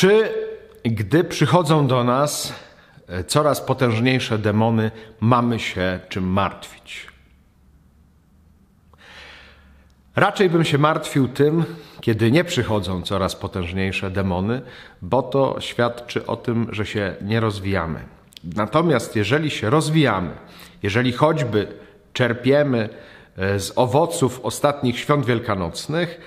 Czy gdy przychodzą do nas e, coraz potężniejsze demony, mamy się czym martwić? Raczej bym się martwił tym, kiedy nie przychodzą coraz potężniejsze demony, bo to świadczy o tym, że się nie rozwijamy. Natomiast jeżeli się rozwijamy, jeżeli choćby czerpiemy e, z owoców ostatnich świąt wielkanocnych,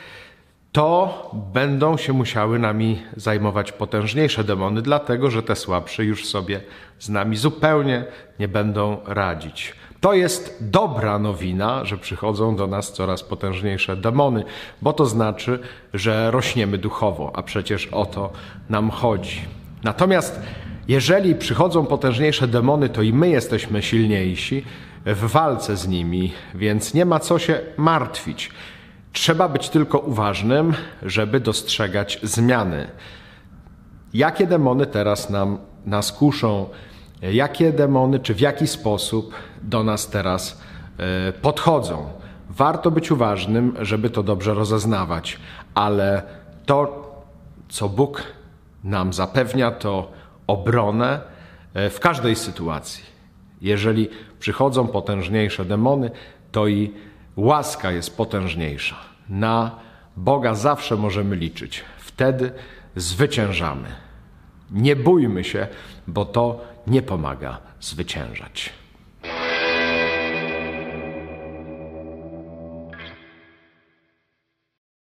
to będą się musiały nami zajmować potężniejsze demony, dlatego że te słabsze już sobie z nami zupełnie nie będą radzić. To jest dobra nowina, że przychodzą do nas coraz potężniejsze demony, bo to znaczy, że rośniemy duchowo, a przecież o to nam chodzi. Natomiast jeżeli przychodzą potężniejsze demony, to i my jesteśmy silniejsi w walce z nimi, więc nie ma co się martwić. Trzeba być tylko uważnym, żeby dostrzegać zmiany. Jakie demony teraz nam nas kuszą? Jakie demony, czy w jaki sposób do nas teraz e, podchodzą? Warto być uważnym, żeby to dobrze rozeznawać, ale to, co Bóg nam zapewnia, to obronę e, w każdej sytuacji. Jeżeli przychodzą potężniejsze demony, to i łaska jest potężniejsza. Na Boga zawsze możemy liczyć. Wtedy zwyciężamy. Nie bójmy się, bo to nie pomaga zwyciężać.